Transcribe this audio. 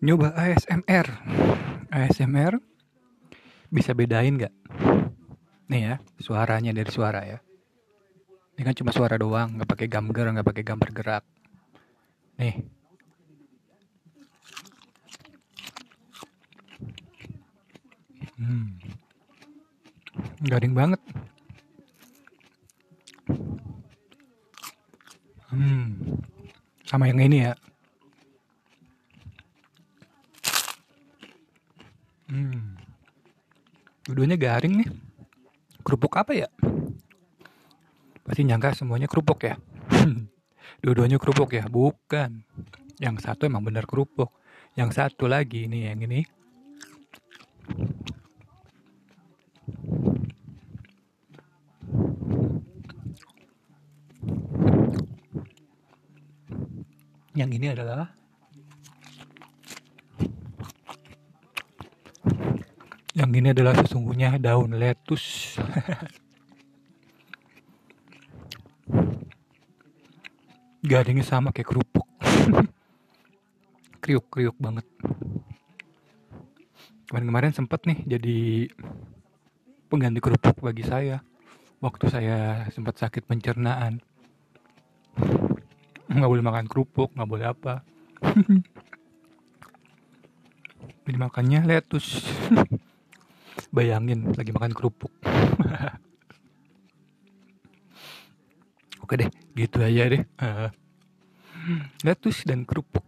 nyoba ASMR. ASMR bisa bedain nggak? Nih ya, suaranya dari suara ya. Ini kan cuma suara doang, nggak pakai gambar, nggak pakai gambar gerak. Nih. Hmm. Garing banget. Hmm. Sama yang ini ya. Hmm. Dua-duanya garing nih. Kerupuk apa ya? Pasti nyangka semuanya kerupuk ya. Dua-duanya kerupuk ya? Bukan. Yang satu emang bener kerupuk. Yang satu lagi nih yang ini. Yang ini adalah Yang ini adalah sesungguhnya daun lettuce. Garingnya sama kayak kerupuk. Kriuk-kriuk banget. Kemarin-kemarin sempet nih jadi pengganti kerupuk bagi saya. Waktu saya sempat sakit pencernaan. Nggak boleh makan kerupuk, nggak boleh apa. Jadi makannya lettuce. Bayangin lagi makan kerupuk. Oke deh, gitu aja deh. Uh, lettuce dan kerupuk.